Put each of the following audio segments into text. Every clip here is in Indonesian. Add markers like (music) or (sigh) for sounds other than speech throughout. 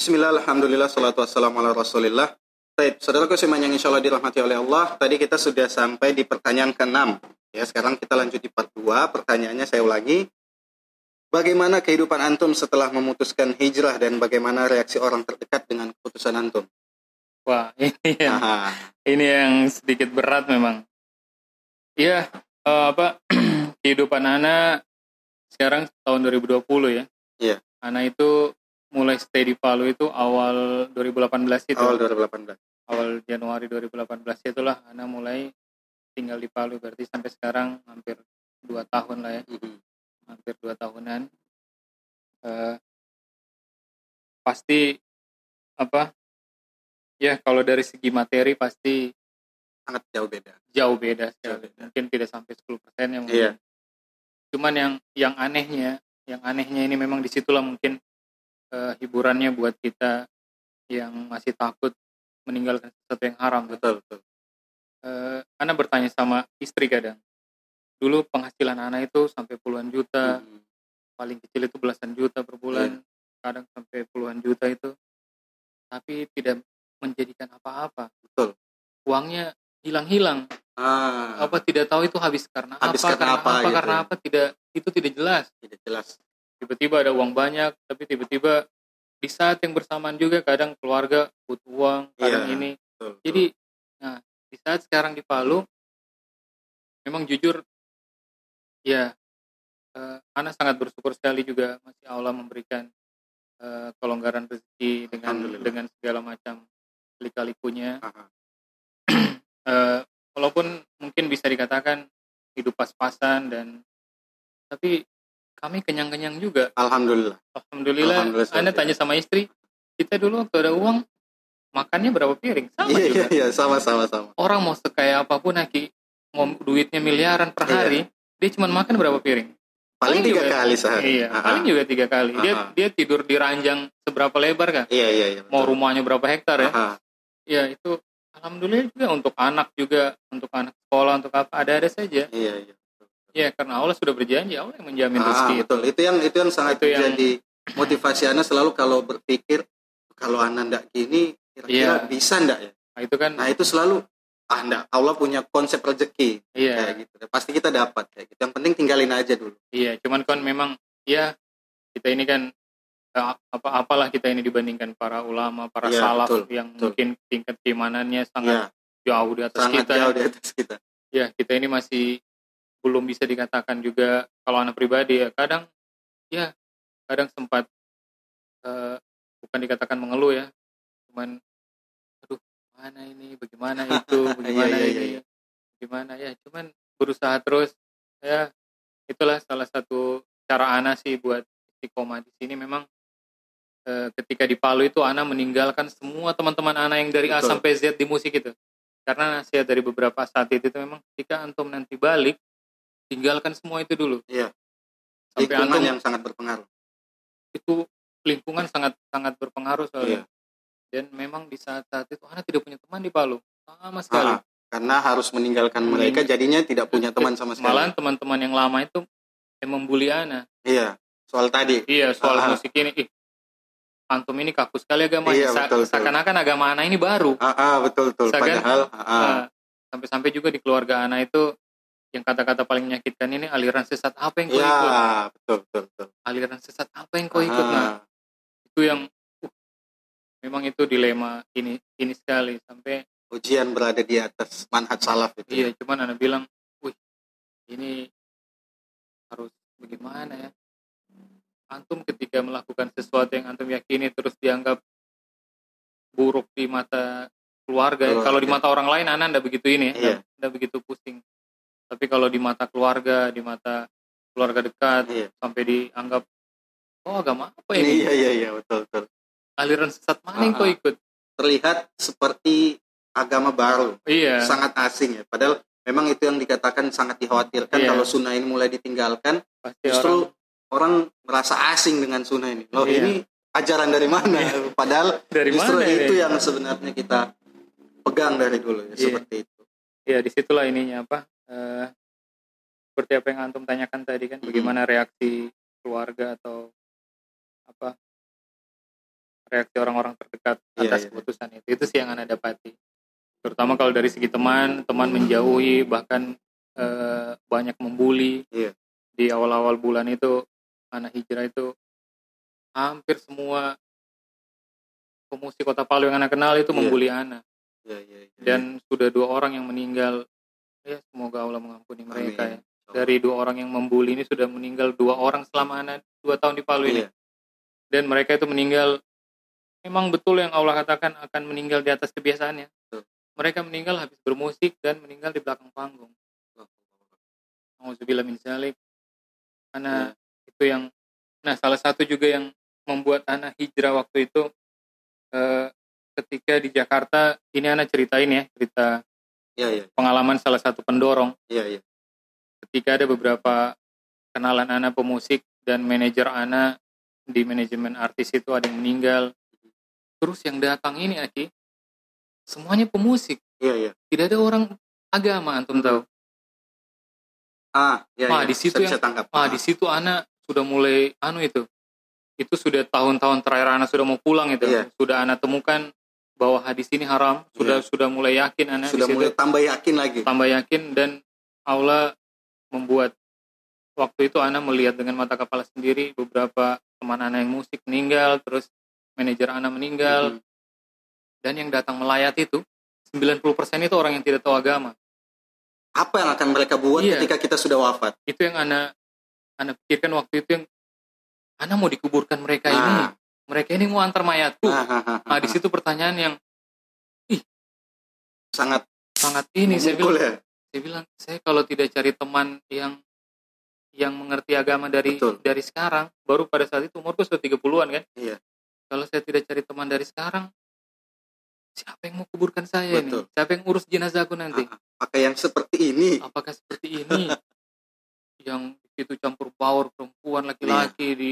Bismillah, Alhamdulillah, salatu wassalamu ala rasulillah. Baik, saudaraku semuanya yang insya Allah dirahmati oleh Allah. Tadi kita sudah sampai di pertanyaan ke-6. Ya, sekarang kita lanjut di part 2. Pertanyaannya saya ulangi. Bagaimana kehidupan antum setelah memutuskan hijrah dan bagaimana reaksi orang terdekat dengan keputusan antum? Wah, (laughs) ini yang, Aha. ini yang sedikit berat memang. Iya, eh, apa (clears throat) kehidupan Ana sekarang tahun 2020 ya. Iya. Ana itu mulai stay di Palu itu awal 2018 itu. Awal 2018. awal Januari 2018 itulah Ana mulai tinggal di Palu berarti sampai sekarang hampir dua tahun lah ya Mhm. hampir dua tahunan Eh, pasti apa ya kalau dari segi materi pasti Sangat jauh beda. jauh beda sekali. Jauh beda. mungkin tidak sampai 10% ya mungkin. Iya. cuman yang yang anehnya yang anehnya ini memang di situlah mungkin eh, hiburannya buat kita yang masih takut meninggalkan sesuatu yang haram Betul, betul. eh, Ana bertanya sama istri kadang. Dulu penghasilan Ana itu sampai puluhan juta, Mhm. paling kecil itu belasan juta per bulan, kadang sampai puluhan juta itu. Tapi tidak menjadikan apa-apa. Betul. Uangnya hilang-hilang. Ah, Apa tidak tahu itu habis karena Habis apa, karena apa, gitu karena ya. apa tidak itu tidak jelas. tidak jelas. Tiba-tiba ada uang banyak, tapi tiba-tiba di saat yang bersamaan juga kadang keluarga butuh uang, kadang Iya. ini Betul, betul. Jadi, nah di saat sekarang di Palu, memang jujur, ya, eh, Ana sangat bersyukur sekali juga masih Allah memberikan eh, kelonggaran rezeki dengan dengan segala macam lika-likunya. (clears throat) Eh, walaupun mungkin bisa dikatakan hidup pas-pasan dan, tapi kami kenyang-kenyang juga. Alhamdulillah. Alhamdulillah. Alhamdulillah, Anda tanya sama istri, kita dulu waktu ada uang makannya berapa piring? Sama Iya, juga iya, iya, sama-sama sama. orang mau sekaya apa pun Aki mau duitnya miliaran per Iya. hari dia cuma makan berapa piring Paling tiga juga- kali sehari. iya Ah, paling juga tiga kali dia Ah, ah. dia tidur di ranjang seberapa lebar kan Iya, iya, iya. mau rumahnya berapa hektar ya Ah, ah. ya itu alhamdulillah juga untuk anak juga untuk anak sekolah untuk apa ada ada saja Iya, iya. Ya karena Allah sudah berjanji Allah yang menjamin Ah, rezeki betul. Itu yang itu yang sangat Itu yang- jadi motivasi Anda selalu kalau berpikir kalau Anda ndak gini kira-kira Iya. bisa ndak ya? nah itu kan Nah, itu selalu ah ndak Allah punya konsep rezeki iya kayak gitu. Pasti kita dapat kayak gitu. Yang penting tinggalin aja dulu. iya cuman kan memang ya kita ini kan eh, apa apalah kita ini dibandingkan para ulama para Iya, salaf betul, yang betul. mungkin tingkat keimanannya sangat Iya, jauh di atas sangat kita jauh di atas kita. ya kita ini masih belum bisa dikatakan juga kalau anak pribadi ya. Kadang ya kadang sempat eh, bukan dikatakan mengeluh ya cuman aduh mana ini? Bagaimana itu? (laughs) Bagaimana Iya, iya, ini? iya. bagaimana ya cuman berusaha terus. Ya itulah salah satu cara Ana sih buat istiqomah di sini. Memang eh, ketika di Palu itu Ana meninggalkan semua teman-teman Ana yang dari A Betul. sampai Z di musik itu. Karena nasihat dari beberapa saat itu, itu memang ketika antum nanti balik tinggalkan semua itu dulu Iya. sampai Lingkungan antum yang sangat berpengaruh. itu lingkungan sangat sangat berpengaruh soalnya Iya. dan memang di saat-saat itu Ana tidak punya teman di Palu sama sekali Ah, karena harus meninggalkan mereka jadinya tidak punya teman sama sekali. malahan teman-teman yang lama itu yang membuli Ana Iya, soal tadi. iya soal Ah. musik ini ih antum ini kaku sekali agama Iya, Sa- betul, seakan-akan agama Ana ini baru Ah, ah, betul betul. Seakan- Padahal ah, ah. Nah, sampai-sampai juga di keluarga Ana itu yang kata-kata paling menyakitkan ini aliran sesat apa yang kau Iya, ikut betul betul betul. aliran sesat apa yang kau ikut nah Ah, itu yang uh, memang itu dilema ini ini sekali sampai ujian berada di atas manhaj salaf itu. iya cuman Ana bilang wih ini harus bagaimana ya antum ketika melakukan sesuatu yang antum yakini terus dianggap buruk di mata keluarga, ya. Keluarga. kalau di mata orang lain Ana ndak begitu ini Iya. ya ndak begitu pusing tapi kalau di mata keluarga di mata keluarga dekat Iya. sampai dianggap oh agama apa ini Iya iya iya betul betul. aliran sesat mana yang kau Ah. ikut Terlihat seperti agama baru, iya sangat asing ya. Padahal memang itu yang dikatakan sangat dikhawatirkan Iya. kalau sunnah ini mulai ditinggalkan, pasti justru orang orang, merasa asing dengan sunnah ini. Loh Iya. ini ajaran dari mana? Padahal (laughs) dari justru mana itu ini? yang sebenarnya kita pegang dari dulu ya, Iya. seperti itu. ya di situlah ininya apa eh, seperti apa yang antum tanyakan tadi kan bagaimana reaksi keluarga atau apa reaksi orang-orang terdekat Iya, atas iya. keputusan itu itu sih yang anda dapati terutama kalau dari segi teman teman menjauhi bahkan eh, banyak membuli Iya. di awal-awal bulan itu anak hijrah itu hampir semua pemusik kota Palu yang anak kenal itu Iya. membuli anak iya. dan sudah dua orang yang meninggal ya semoga Allah mengampuni mereka Amin. ya dari dua orang yang membuli ini sudah meninggal dua orang selama anak dua tahun di Palu ini Iya. dan mereka itu meninggal memang betul yang Allah katakan akan meninggal di atas kebiasaannya Betul. mereka meninggal habis bermusik dan meninggal di belakang panggung Alhamdulillah min zalik karena itu yang nah salah satu juga yang membuat anak hijrah waktu itu eh, ketika di Jakarta ini anak ceritain ya cerita Iya, iya, pengalaman salah satu pendorong iya, iya. ketika ada beberapa kenalan anak pemusik dan manajer anak di manajemen artis itu ada yang meninggal terus yang datang ini Aki semuanya pemusik Iya, iya. tidak ada orang agama antum tahu Ah, iya, Ah, iya. di situ yang- tangkap. ah di situ anak sudah mulai anu itu itu sudah tahun-tahun terakhir anak sudah mau pulang itu Iya. sudah anak temukan bahwa hadis ini haram sudah Iya. sudah mulai yakin anak Sudah mulai tambah yakin lagi. tambah yakin dan Allah membuat waktu itu anak melihat dengan mata kepala sendiri beberapa teman anak yang musik meninggal terus manajer anak meninggal Mhm. dan yang datang melayat itu 90% itu orang yang tidak tahu agama Apa yang akan mereka buat Iya. ketika kita sudah wafat? itu yang anak anak pikirkan waktu itu yang anak mau dikuburkan mereka ini Nah, mereka ini mau antar mayatku nah, nah, nah, nah di situ pertanyaan yang sangat sangat ini saya bilang ya. saya bilang saya kalau tidak cari teman yang yang mengerti agama dari Betul. dari sekarang baru pada saat itu umurku sudah 30-an kan Iya. kalau saya tidak cari teman dari sekarang siapa yang mau kuburkan saya Betul. ini siapa yang urus jenazahku nanti Ah, ah. Pakai yang seperti ini. apakah seperti ini (laughs) yang itu campur baur perempuan laki-laki Iya. di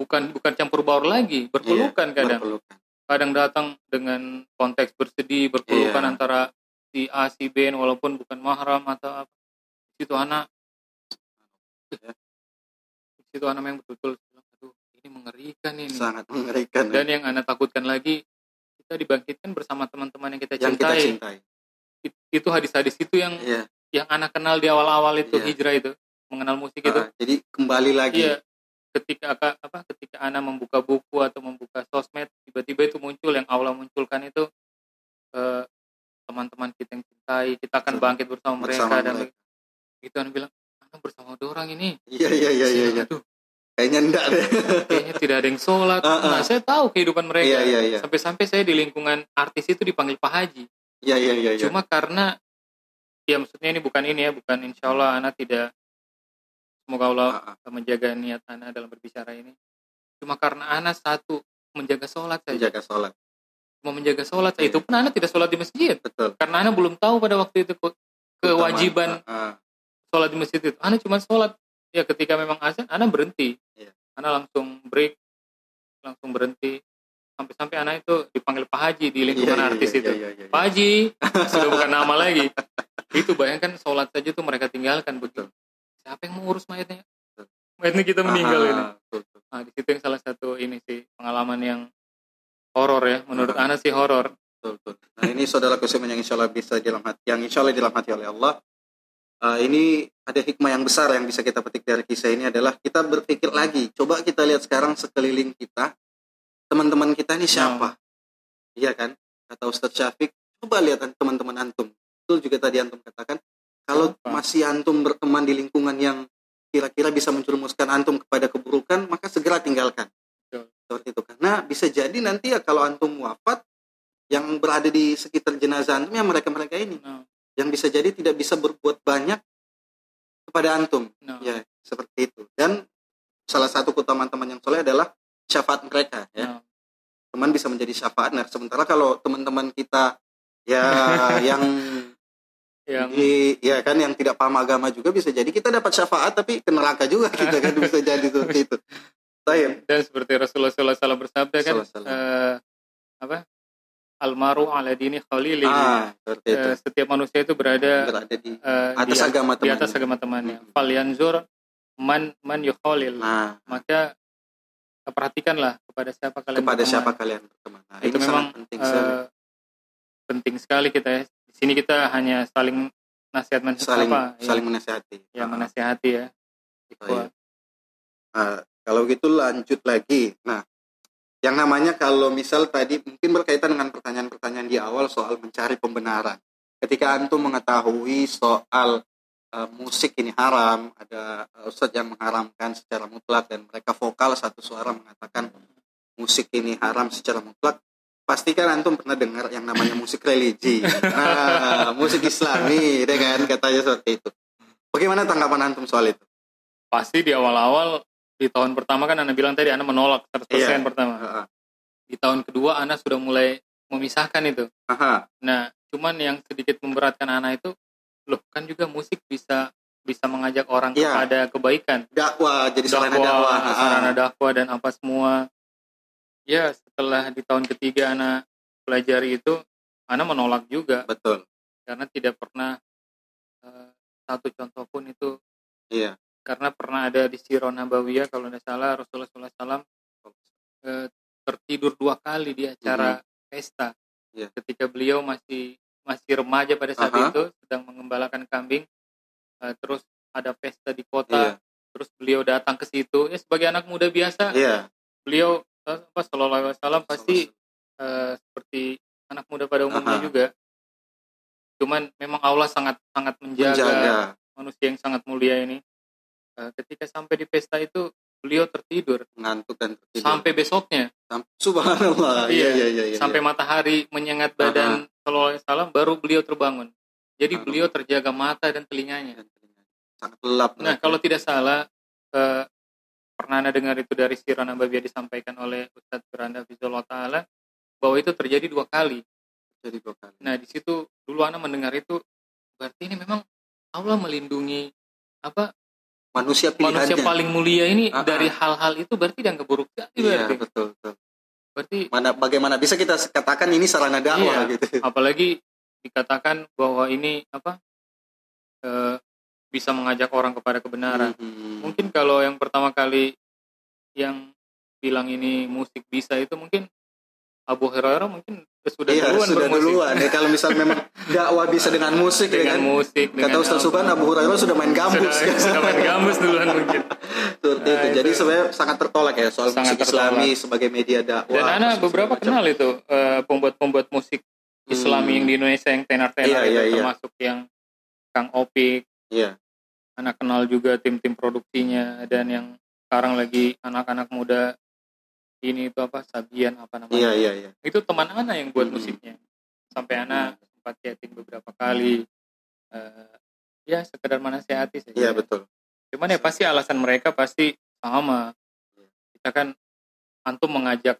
bukan bukan campur baur lagi berpelukan kadang Berpelukan. kadang datang dengan konteks bersedih berpelukan Iya. antara si A si B walaupun bukan mahram atau apa situ anak Ya. di situ anak yang betul-betul aduh ini mengerikan ini Sangat mengerikan. dan yang anak takutkan lagi kita dibangkitkan bersama teman-teman yang kita yang kita cintai cintai. It- itu hadis-hadis itu yang Iya. yang anak kenal di awal-awal itu Iya. hijrah itu mengenal musik itu Ah, jadi kembali lagi. Iya. Ketika apa ketika Ana membuka buku atau membuka sosmed, tiba-tiba itu muncul yang Allah munculkan itu eh, teman-teman kita yang cintai, kita akan bangkit bersama mereka Bersama dan mereka. itu Ana bilang, Ana bersama dua orang ini. Iya iya iya iya. iya. Kayaknya enggak deh. kayaknya tidak ada yang sholat. Ah, ah. Nah, saya tahu kehidupan mereka. Iya iya iya. Sampai-sampai saya di lingkungan artis itu dipanggil Pak Haji. Iya iya iya. iya. Cuma karena ya maksudnya ini bukan ini ya, bukan insya Allah Ana tidak semoga Allah Ah, ah. menjaga niat Ana dalam berbicara ini. Cuma karena Ana satu menjaga sholat saja, menjaga sholat. mau menjaga sholat Iya. itu pun Ana tidak sholat di masjid Betul. karena Ana belum tahu pada waktu itu ke- kewajiban ah. sholat di masjid itu. Ana cuma sholat ya ketika memang azan Ana berhenti, Iya. Ana langsung break, langsung berhenti sampai-sampai Ana itu dipanggil Pak Haji di lingkungan Iya, iya, artis iya, itu. iya, iya, iya. Pak Haji sudah bukan nama lagi. Itu bayangkan sholat saja tuh mereka tinggalkan begitu. Siapa yang mau urus mayatnya? Betul. Mayatnya kita meninggal Ah, ini. betul, betul. Nah, di situ yang salah satu ini sih pengalaman yang horor ya. Menurut. Ana sih horor. Betul, betul. Nah ini saudara kusiman yang insya Allah bisa dalam hati, yang insya Allah dalam hati oleh Allah. Uh, ini ada hikmah yang besar yang bisa kita petik dari kisah ini adalah kita berpikir lagi. Coba kita lihat sekarang sekeliling kita, teman-teman kita ini siapa? Iya kan? Kata Ustadz Syafiq, coba lihat teman-teman antum. Betul juga tadi antum katakan, kalau Siapa? masih antum berteman di lingkungan yang kira-kira bisa menjerumuskan antum kepada keburukan, maka segera tinggalkan. Betul. Seperti itu. Karena bisa jadi nanti ya kalau antum wafat, yang berada di sekitar jenazah antum ya mereka-mereka ini Nah, yang bisa jadi tidak bisa berbuat banyak kepada antum nah, ya seperti itu dan salah satu keutamaan teman yang soleh adalah syafaat mereka ya nah. teman bisa menjadi syafaat nah sementara kalau teman-teman kita ya (laughs) yang Yang di, ya kan yang tidak paham agama juga bisa jadi kita dapat syafaat tapi ke neraka juga (laughs) kita kan bisa jadi seperti itu saya dan seperti Rasulullah SAW bersabda kan, eh, apa? Almaru ala dini khalili. ah seperti itu Eh, setiap manusia itu berada berada di eh, atas di, agama di atas temannya agama temannya. Hmm. Falyanzur man man yukhalil. nah Maka perhatikanlah kepada siapa kalian kepada berteman. siapa kalian berteman. Nah, itu ini memang penting sekali. eh, penting sekali kita ya. Di sini kita hanya saling nasihat men- saling apa, ya, saling menasihati. ya, Ah, menasihati ya. Ikhwah. Nah, kalau gitu lanjut lagi. Nah, yang namanya kalau misal tadi mungkin berkaitan dengan pertanyaan-pertanyaan di awal soal mencari pembenaran. Ketika antum mengetahui soal eh, musik ini haram, ada uh, ustadz yang mengharamkan secara mutlak dan mereka vokal satu suara mengatakan musik ini haram secara mutlak. Pastikan antum pernah dengar yang namanya musik religi. Nah, musik Islami, ya kan katanya seperti itu. Bagaimana tanggapan antum soal itu? Pasti di awal-awal di tahun pertama kan Anda bilang tadi Anda menolak 100% Iya. pertama. Heeh. Di tahun kedua Anda sudah mulai memisahkan itu. Aha. Nah, cuman yang sedikit memberatkan anak itu, loh kan juga musik bisa bisa mengajak orang Iya. kepada kebaikan. dakwah jadi sarana dakwah, dakwah, Ah, sarana dakwah dan apa semua. Ya, setelah di tahun ketiga anak pelajari itu, anak menolak juga. Betul. Karena tidak pernah eh, satu contoh pun itu. Iya. Karena pernah ada di Sirah Nabawiyah kalau tidak salah Rasulullah SAW eh, tertidur dua kali di acara pesta. Iya. ketika beliau masih masih remaja pada saat Aha. itu sedang mengembalakan kambing Eh, terus ada pesta di kota terus beliau datang ke situ. Ya sebagai anak muda biasa. Iya. Beliau apa Sallallahu Alaihi Wasallam pasti eh, seperti anak muda pada umumnya Aha. juga. Cuman memang Allah sangat sangat menjaga, menjaga. manusia yang sangat mulia ini. Eh, ketika sampai di pesta itu beliau tertidur. Ngantuk dan tertidur. Sampai besoknya. Subhanallah. Iya Iya, iya iya iya. sampai matahari menyengat badan Sallallahu Alaihi Wasallam baru beliau terbangun. Jadi Subhanallah. beliau terjaga mata dan telinganya. Dan sangat gelap Nah, kalau tidak salah, eh, pernah Anda dengar itu dari Sirah Nabawiyah disampaikan oleh Ustadz Beranda Fizullah Ta'ala, bahwa itu terjadi dua kali. jadi dua kali Nah, di situ dulu Anda mendengar itu, berarti ini memang Allah melindungi apa manusia manusia pilihannya paling mulia ini Ah, ah. dari hal-hal itu berarti buruk sekali iya berarti. betul betul Berarti mana bagaimana bisa kita katakan ini sarana dakwah Iya. gitu apalagi dikatakan bahwa ini apa eh, bisa mengajak orang kepada kebenaran. Mhm. mungkin kalau yang pertama kali yang bilang ini musik bisa itu mungkin Abu Hurairah mungkin sudah iya duluan sudah bermusik. duluan ya kalau misal memang (laughs) dakwah bisa dengan musik ya dengan kan musik kata Ustaz. Subhan Abu Hurairah sudah main gambus sudah, sudah main (laughs) gambus duluan mungkin seperti Nah, itu jadi itu. sebenarnya sangat tertolak ya soal Sangat musik Islami sebagai media dakwah dan Ana musik beberapa macam. kenal itu eh, pembuat-pembuat musik Islami Hmm. yang di Indonesia yang tenar-tenar Iya, itu iya, iya. termasuk yang Kang Opik iya. Anak kenal juga tim-tim produksinya dan yang sekarang lagi anak-anak muda ini itu apa Sabian apa namanya. Iya iya iya. Itu teman Ana yang buat Hmm. musiknya? Sampai Ana sempat chatting beberapa kali. Eh, ya sekedar menasehati saja. Iya betul. Cuman ya pasti alasan mereka pasti sama. Kita kan antum mengajak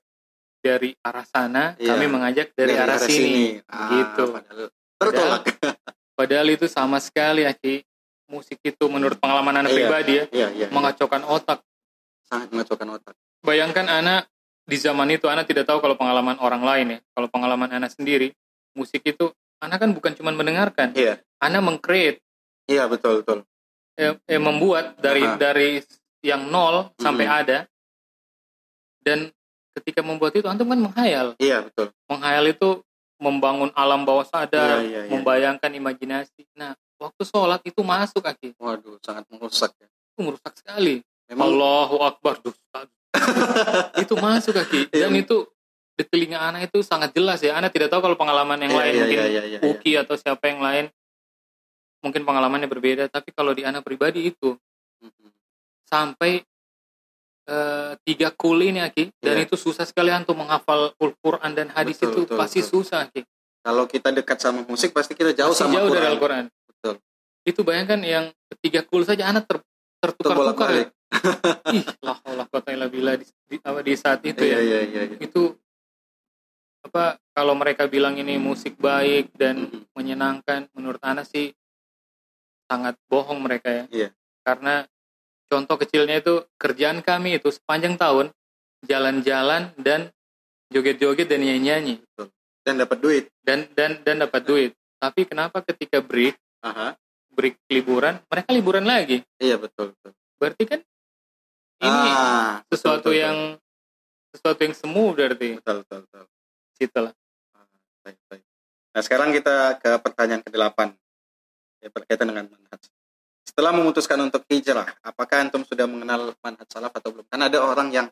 dari arah sana Iya. kami mengajak dari, arah, sini, Ah, gitu. padahal padahal itu sama sekali Aki musik itu menurut pengalaman anak Iya. pribadi ya iya iya mengacaukan otak. Sangat mengacaukan otak. Bayangkan anak di zaman itu anak tidak tahu kalau pengalaman orang lain ya. Kalau pengalaman anak sendiri musik itu anak kan bukan cuma mendengarkan. Iya. Anak mengcreate. Iya betul betul. Eh, eh, membuat dari Aha. dari yang nol sampai Mhm. ada. Dan ketika membuat itu antum kan menghayal. Iya betul. Menghayal itu membangun alam bawah sadar Iya, iya, iya. membayangkan imajinasi. Nah waktu sholat itu masuk aki waduh sangat merusak ya itu merusak sekali memang Allahu Akbar dusta (laughs) itu masuk kaki dan Iya. itu di telinga anak itu sangat jelas ya anak tidak tahu kalau pengalaman yang Iya, lain iya, mungkin iya, iya, iya. Uki atau siapa yang lain mungkin pengalamannya berbeda tapi kalau di anak pribadi itu Mhm. sampai eh, tiga kul ini Aki dan Iya. itu susah sekali untuk menghafal Al-Quran dan hadis Betul, itu betul, pasti betul. susah Aki kalau kita dekat sama musik pasti kita jauh Pasti sama jauh dari Quran. Al-Quran Betul. Itu bayangkan yang ketiga kul saja anak ter, tertukar-tukar ya. (laughs) Ih lah Allah bila di, di, di saat itu iya, ya iya, iya, iya. itu apa kalau mereka bilang ini musik baik dan Mhm. menyenangkan menurut Ana sih sangat bohong mereka ya Iya. karena contoh kecilnya itu kerjaan kami itu sepanjang tahun jalan-jalan dan joget-joget dan nyanyi-nyanyi dan dapat duit dan dan dan dapat duit tapi kenapa ketika break Aha. Break liburan mereka liburan lagi. Iya betul betul. Berarti kan ini Ah, betul, sesuatu betul, yang sesuatu yang semu berarti. Betul betul betul. Situ lah. Ah, baik, baik. Nah sekarang kita ke pertanyaan ke-8. Ya, berkaitan dengan manhaj. Setelah memutuskan untuk hijrah, apakah antum sudah mengenal manhaj salaf atau belum? Karena ada orang yang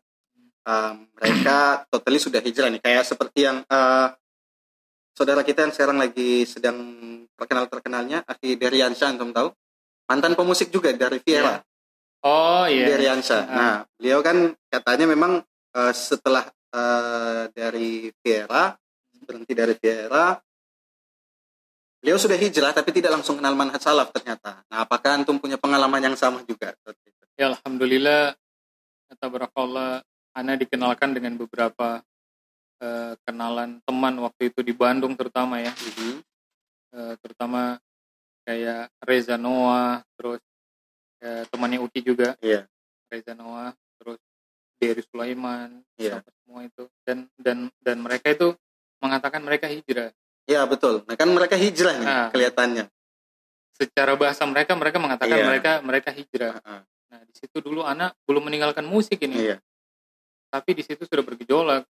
um, mereka totally sudah hijrah nih, kayak seperti yang uh, saudara kita yang sekarang lagi sedang terkenal terkenalnya, Akhi Deriansyah, antum tahu? Mantan pemusik juga dari Viera, oh iya Deriansyah. Ah. Nah, beliau kan katanya memang uh, setelah uh, dari Viera berhenti dari Viera, beliau sudah hijrah tapi tidak langsung kenal manhaj salaf ternyata. Nah, apakah antum punya pengalaman yang sama juga? Ya alhamdulillah tabarakallah ana dikenalkan dengan beberapa eh, kenalan teman waktu itu di Bandung terutama ya Mhm. Eh, terutama kayak Reza Noah terus eh, temannya Uki juga Iya. Reza Noah terus Dery Sulaiman siapa semua itu dan dan dan mereka itu mengatakan mereka hijrah Ya betul. Nah kan mereka hijrah nih Nah. kelihatannya. secara bahasa mereka mereka mengatakan Iya. mereka mereka hijrah Heeh. nah di situ dulu anak belum meninggalkan musik ini Iya. tapi di situ sudah bergejolak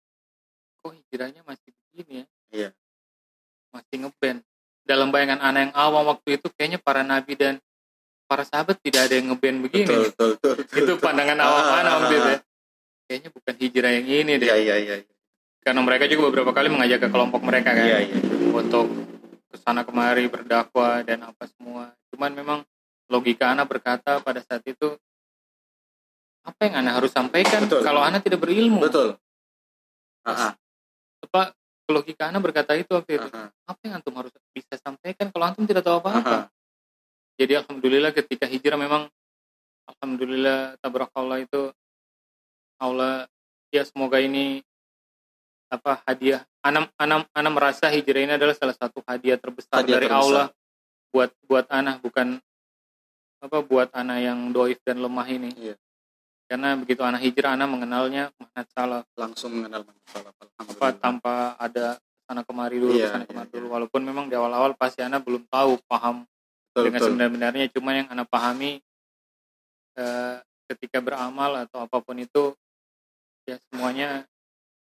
kok hijrahnya masih begini ya Iya. masih ngeband dalam bayangan anak yang awam waktu itu kayaknya para nabi dan para sahabat tidak ada yang ngeband begini Betul, betul, betul, betul, (laughs) itu betul. pandangan awam Ah, anak waktu ah, itu ah. ya. kayaknya bukan hijrah yang ini deh Iya, iya, iya. karena mereka juga beberapa kali mengajak ke kelompok mereka kan Iya, iya. untuk ke sana kemari berdakwah dan apa semua cuman memang logika anak berkata pada saat itu apa yang anak harus sampaikan Betul. kalau anak tidak berilmu Betul. Ah, apa logika anak berkata itu waktu itu ah. apa yang antum harus bisa sampaikan kalau antum tidak tahu apa-apa Aha. jadi alhamdulillah ketika hijrah memang alhamdulillah tabarakallah itu Allah ya semoga ini apa hadiah anam anam anam merasa hijrah ini adalah salah satu hadiah terbesar Hadiah dari terbesar. Allah buat buat anak bukan apa buat anak yang doif dan lemah ini Iya. Karena begitu anak hijrah anak mengenalnya manhaj salaf Langsung mengenal manhaj salaf. apa tanpa ada sana kemari dulu Iya, sana iya, kemari iya. dulu walaupun memang di awal-awal pasti anak belum tahu paham Betul, dengan betul. sebenar-benarnya cuma yang anak pahami eh, ketika beramal atau apa pun itu ya semuanya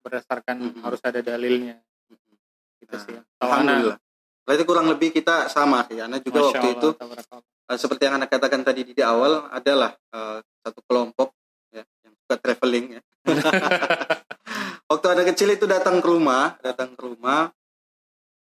berdasarkan Mhm. harus ada dalilnya gitu Nah, sih kalau anak Alhamdulillah. Berarti kurang lebih kita sama ya. Anak juga Masya waktu Allah, itu eh, seperti yang anak katakan tadi di awal adalah eh, satu kelompok suka traveling ya. (laughs) waktu anak kecil itu datang ke rumah, datang ke rumah,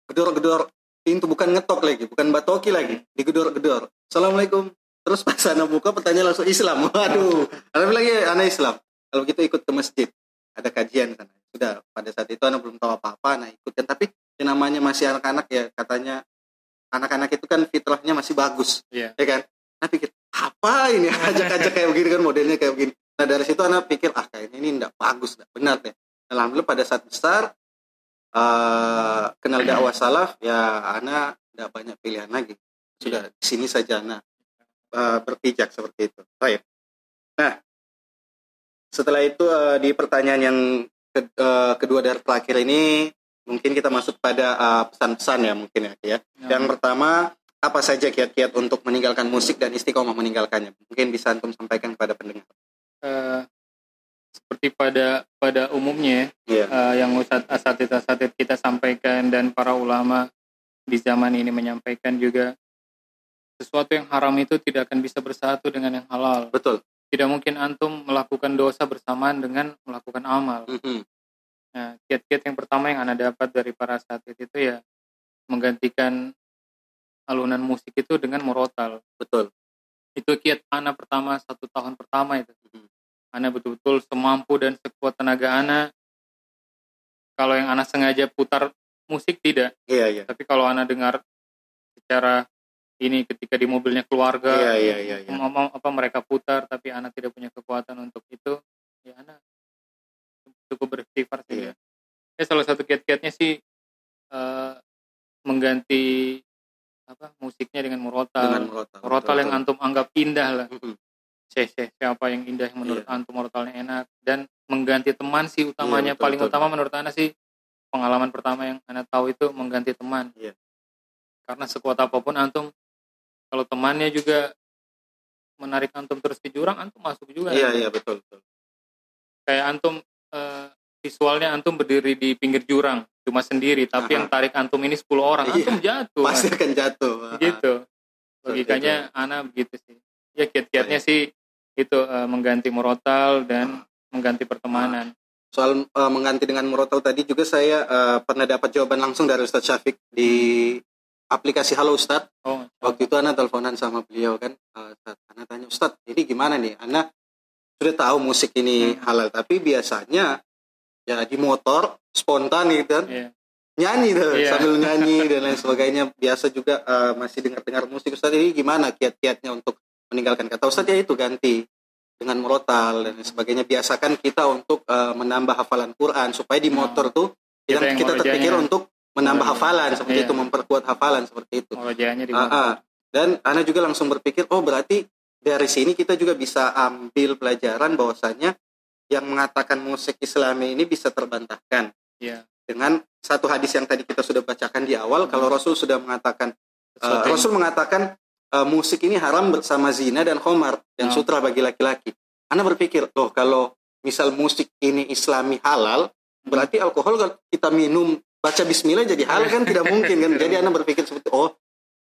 gedor-gedor pintu bukan ngetok lagi, bukan batoki lagi, digedor-gedor. Assalamualaikum. Terus pas anak buka pertanyaan langsung Islam. Waduh, anak bilang ya anak Islam. Kalau gitu ikut ke masjid, ada kajian sana. Sudah pada saat itu anak belum tahu apa-apa, anak ikutkan. Tapi yang namanya masih anak-anak ya katanya anak-anak itu kan fitrahnya masih bagus, Iya. ya kan? Nah pikir apa ini (laughs) ajak-ajak kayak begini kan modelnya kayak begini. Nah dari situ anak pikir ah kayaknya ini enggak bagus, enggak benar deh. Alhamdulillah pada saat besar eh, kenal dakwah salaf ya anak enggak banyak pilihan lagi. Sudah di sini saja anak eh, berpijak seperti itu. Baik. Nah setelah itu eh, di pertanyaan yang ke- eh, kedua dari terakhir ini mungkin kita masuk pada eh, pesan-pesan ya mungkin ya. Ya. Nah, Yang pertama, apa saja kiat-kiat untuk meninggalkan musik dan istiqomah meninggalkannya? Mungkin bisa antum sampaikan kepada pendengar. Eh, seperti pada pada umumnya Iya. eh, yang ustadz asatid asatid kita sampaikan dan para ulama di zaman ini menyampaikan juga sesuatu yang haram itu tidak akan bisa bersatu dengan yang halal. Betul. Tidak mungkin antum melakukan dosa bersamaan dengan melakukan amal. Mhm. Nah, kiat-kiat yang pertama yang anda dapat dari para asatid itu ya menggantikan alunan musik itu dengan murotal. Betul. Itu kiat anak pertama satu tahun pertama itu. Mhm. Anak betul-betul semampu dan sekuat tenaga anak. Kalau yang anak sengaja putar musik tidak, Iya, iya. tapi kalau anak dengar secara ini ketika di mobilnya keluarga, Iya, iya, iya, iya. mau- apa mereka putar tapi anak tidak punya kekuatan untuk itu, ya anak cukup beristighfar sih. Iya. Ya salah satu kiat-kiatnya sih eh, mengganti apa musiknya dengan murotal. Dengan murotal. murotal yang Betul, antum anggap indah lah. betul. Mhm. Syekh Syekh siapa yang indah yang menurut Iya. antum murotalnya enak dan mengganti teman sih utamanya Iya, betul, paling betul. utama menurut anak sih pengalaman pertama yang anak tahu itu mengganti teman. Iya. Karena sekuat apa pun antum kalau temannya juga menarik antum terus ke jurang antum masuk juga. Iya, iya, betul, betul. Kayak antum eh, visualnya antum berdiri di pinggir jurang cuma sendiri tapi Aha. yang tarik antum ini 10 orang Iya, antum jatuh pasti akan jatuh gitu. Logikanya anak begitu sih. Ya kiat-kiatnya sih itu eh, mengganti murotal dan mengganti pertemanan. Soal eh, mengganti dengan murotal tadi juga saya eh, pernah dapat jawaban langsung dari Ustadz Syafiq di aplikasi Halo Ustadz. Oh waktu itu Ana teleponan sama beliau kan Ustadz. Ana tanya Ustadz ini gimana nih? Ana sudah tahu musik ini Hmm. halal tapi biasanya ya di motor spontan gitu kan iya nyanyi tuh Iya. sambil nyanyi (laughs) dan lain sebagainya biasa juga eh, masih dengar-dengar musik Ustadz ini gimana kiat-kiatnya untuk meninggalkan kata Ustadz ya itu ganti dengan murotal dan lain sebagainya biasakan kita untuk eh, menambah hafalan Quran supaya di Hmm. motor tuh Kita kita, yang kita terpikir untuk menambah Iya. hafalan seperti Iya. itu memperkuat hafalan seperti itu di Ah, motor. ah. dan Ana juga langsung berpikir oh berarti dari sini kita juga bisa ambil pelajaran bahwasanya yang mengatakan musik Islami ini bisa terbantahkan Iya. dengan satu hadis yang tadi kita sudah bacakan di awal Hmm. kalau Rasul sudah mengatakan uh, Rasul mengatakan uh, musik ini haram bersama zina dan khomar dan Oh. sutra bagi laki-laki. Anda berpikir, loh kalau misal musik ini Islami halal, berarti alkohol kalau kita minum baca Bismillah jadi halal kan tidak mungkin kan? (laughs) Jadi Anda berpikir seperti oh,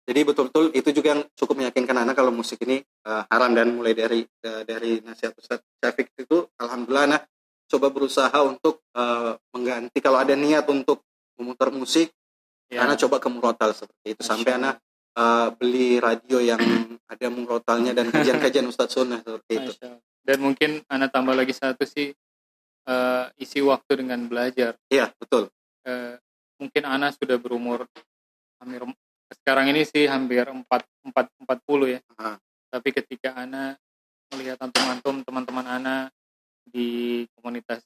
jadi betul-betul itu juga yang cukup meyakinkan Anda kalau musik ini uh, haram dan mulai dari uh, dari nasihat Ustaz Syafiq itu, alhamdulillah Anda coba berusaha untuk uh, mengganti kalau ada niat untuk memutar musik Iya. karena coba ke murotal seperti itu sampai anak uh, beli radio yang ada murotalnya dan kajian-kajian Ustadz Sunnah seperti itu. Dan mungkin anak tambah lagi satu sih eh, isi waktu dengan belajar. Iya betul. Eh, mungkin anak sudah berumur sekarang ini sih hampir empat empat empat puluh ya. Ah. Tapi ketika anak melihat antum-antum teman-teman anak di komunitas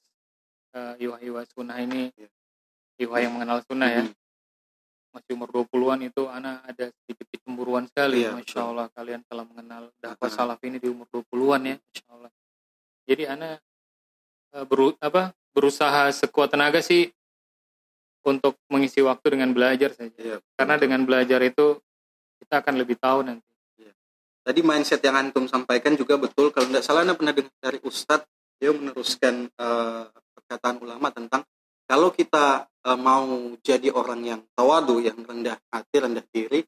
eh, Iwa-Iwa Sunnah ini, Iya. Iwa yang mengenal Sunnah ya, Mhm. masih umur 20-an itu anak ada sedikit kecemburuan sekali. Iya, Masya betul. Allah kalian telah mengenal dakwah Ah. salaf ini di umur 20-an ya, Masya Allah. Jadi anak eh, beru, apa, berusaha sekuat tenaga sih untuk mengisi waktu dengan belajar saja. Iya. Karena dengan belajar itu kita akan lebih tahu nanti. Tadi mindset yang antum sampaikan juga betul. Kalau tidak salah, anda pernah dengar dari Ustadz dia meneruskan eh, perkataan ulama tentang kalau kita eh, mau jadi orang yang tawadu, yang rendah hati, rendah diri,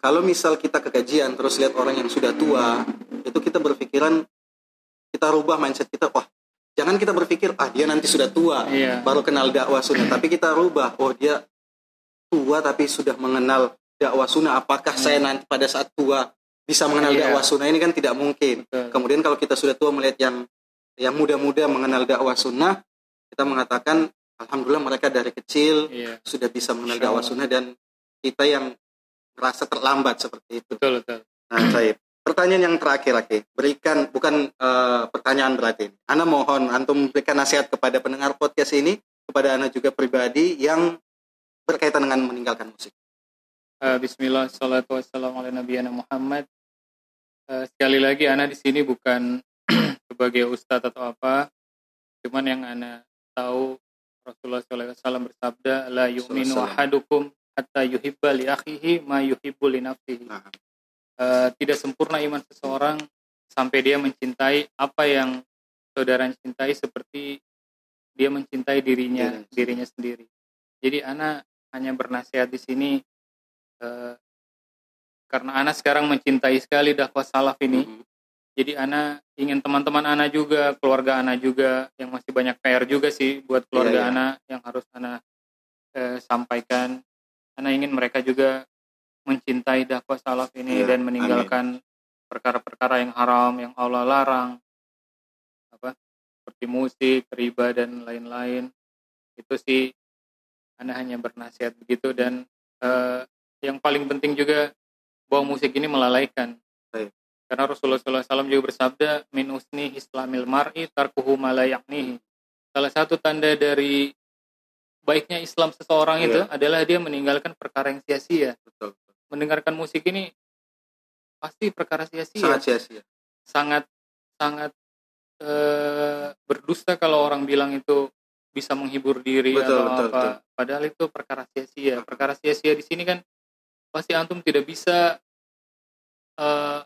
kalau misal kita ke kajian terus lihat orang yang sudah tua, itu kita berpikiran kita rubah mindset kita, wah jangan kita berpikir ah dia nanti sudah tua, Iya. baru kenal dakwah sunnah, tapi kita rubah, oh dia tua tapi sudah mengenal dakwah sunnah, apakah saya nanti pada saat tua bisa mengenal Iya. dakwah sunnah ini kan tidak mungkin. Betul. Kemudian kalau kita sudah tua melihat yang yang muda-muda mengenal dakwah sunnah, kita mengatakan alhamdulillah mereka dari kecil Iya. sudah bisa mengenal Insya dakwah sunnah dan kita yang merasa terlambat seperti itu. Betul, betul. Nah, saya pertanyaan yang terakhir lagi, berikan bukan eh, pertanyaan berarti. Ana mohon antum memberikan nasihat kepada pendengar podcast ini, kepada Ana juga pribadi yang berkaitan dengan meninggalkan musik. Eh, Bismillah, salatu wassalamu ala nabiyana Muhammad. Eh, sekali lagi, Ana di sini bukan (clears throat) sebagai ustadz atau apa, cuman yang Ana tahu Rasulullah SAW bersabda, la yu'minu ahadukum hatta yuhibba li akhihi ma yuhibbu li nafsihi. Nah, Eh, tidak sempurna iman seseorang sampai dia mencintai apa yang saudara cintai seperti dia mencintai dirinya Dirinya dirinya sendiri. Jadi Ana hanya bernasihat di sini eh, karena Ana sekarang mencintai sekali dakwah salaf ini. mhm. Jadi Ana ingin teman-teman Ana juga, keluarga Ana juga yang masih banyak PR juga sih buat keluarga Iya, iya. Ana yang harus Ana eh, sampaikan. Ana ingin mereka juga mencintai dakwah salaf ini Iya, dan meninggalkan perkara-perkara yang haram yang Allah larang. Apa? Seperti musik, riba dan lain-lain. Itu sih Ana hanya bernasihat begitu dan eh, yang paling penting juga bahwa musik ini melalaikan. Baik. Karena Rasulullah SAW juga bersabda, min usni islamil mar'i tarkuhu ma la ya'nihi." Salah satu tanda dari baiknya Islam seseorang Iya. itu adalah dia meninggalkan perkara yang sia-sia. Betul. Mendengarkan musik ini pasti perkara sia-sia. Sangat sia-sia. Sangat sangat eh, berdusta kalau orang bilang itu bisa menghibur diri Betul, atau betul, apa. Padahal itu perkara sia-sia. Perkara sia-sia di sini kan pasti antum tidak bisa eh,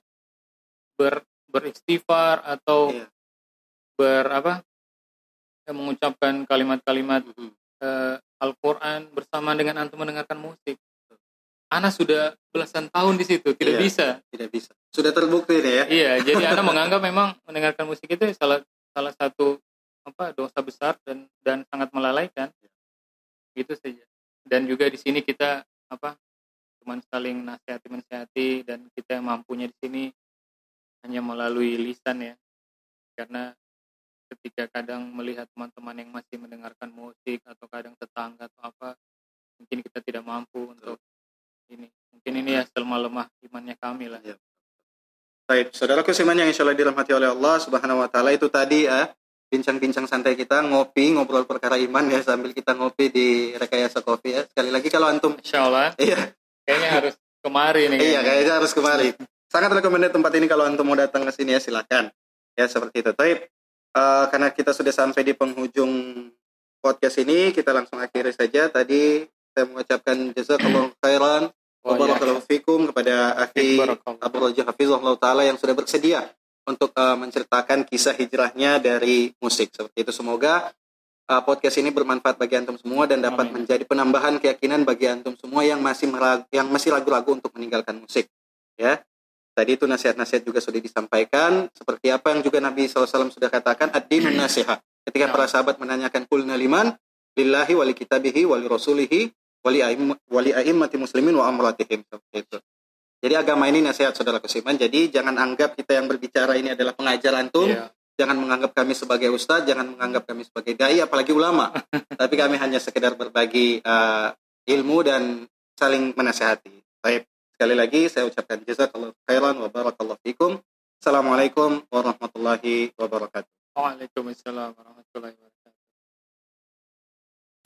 ber beristighfar atau Iya. ber apa yang mengucapkan kalimat-kalimat Mhm. eh, Al-Quran bersama dengan antum mendengarkan musik. Ana sudah belasan tahun di situ, tidak Iya. bisa. Tidak bisa. Sudah terbukti nih ya. Iya, jadi Ana (laughs) menganggap memang mendengarkan musik itu salah salah satu apa dosa besar dan dan sangat melalaikan. Itu saja. Dan juga di sini kita apa cuman saling nasihati menasihati dan kita yang mampunya di sini hanya melalui lisan ya. Karena ketika kadang melihat teman-teman yang masih mendengarkan musik atau kadang tetangga atau apa mungkin kita tidak mampu untuk ini. Mungkin ini ya lemah-lemah imannya kami lah. Iya. Baik, saudaraku seiman yang insya Allah dirahmati oleh Allah Subhanahu Wa Taala itu tadi ya bincang-bincang santai kita ngopi ngobrol perkara iman ya sambil kita ngopi di rekayasa kopi ya. Sekali lagi kalau antum Insya Allah iya. Kayaknya harus kemari nih iya kayaknya. harus kemari. Sangat recommended tempat ini kalau antum mau datang ke sini ya silakan. Ya seperti itu. Taib eh, karena kita sudah sampai di penghujung podcast ini kita langsung akhiri saja. Tadi saya mengucapkan jazakallahu khairan. Wabarakallahu fikum kepada akhi. Abu Raja Hafizullah Ta'ala yang sudah bersedia untuk uh, menceritakan kisah hijrahnya dari musik. Seperti itu semoga uh, podcast ini bermanfaat bagi antum semua dan dapat Amin. menjadi penambahan keyakinan bagi antum semua yang masih merag- yang masih ragu-ragu untuk meninggalkan musik. Ya. Tadi itu nasihat-nasihat juga sudah disampaikan seperti apa yang juga Nabi SAW sudah katakan ad-dinun nasihat. Ketika Ya. para sahabat menanyakan kulna liman lillahi wali kitabihi wali rasulihi wali aim wali aimmati muslimin wa amratihim seperti itu. Jadi agama ini nasihat saudara kesiman. Jadi jangan anggap kita yang berbicara ini adalah pengajar antum. Iya. Jangan menganggap kami sebagai ustadz, jangan menganggap kami sebagai dai, apalagi ulama. (laughs) Tapi kami hanya sekedar berbagi uh, ilmu dan saling menasehati. Baik, sekali lagi saya ucapkan jazakallahu khairan wa barakallahu fikum. Assalamualaikum warahmatullahi wabarakatuh. Waalaikumsalam warahmatullahi wabarakatuh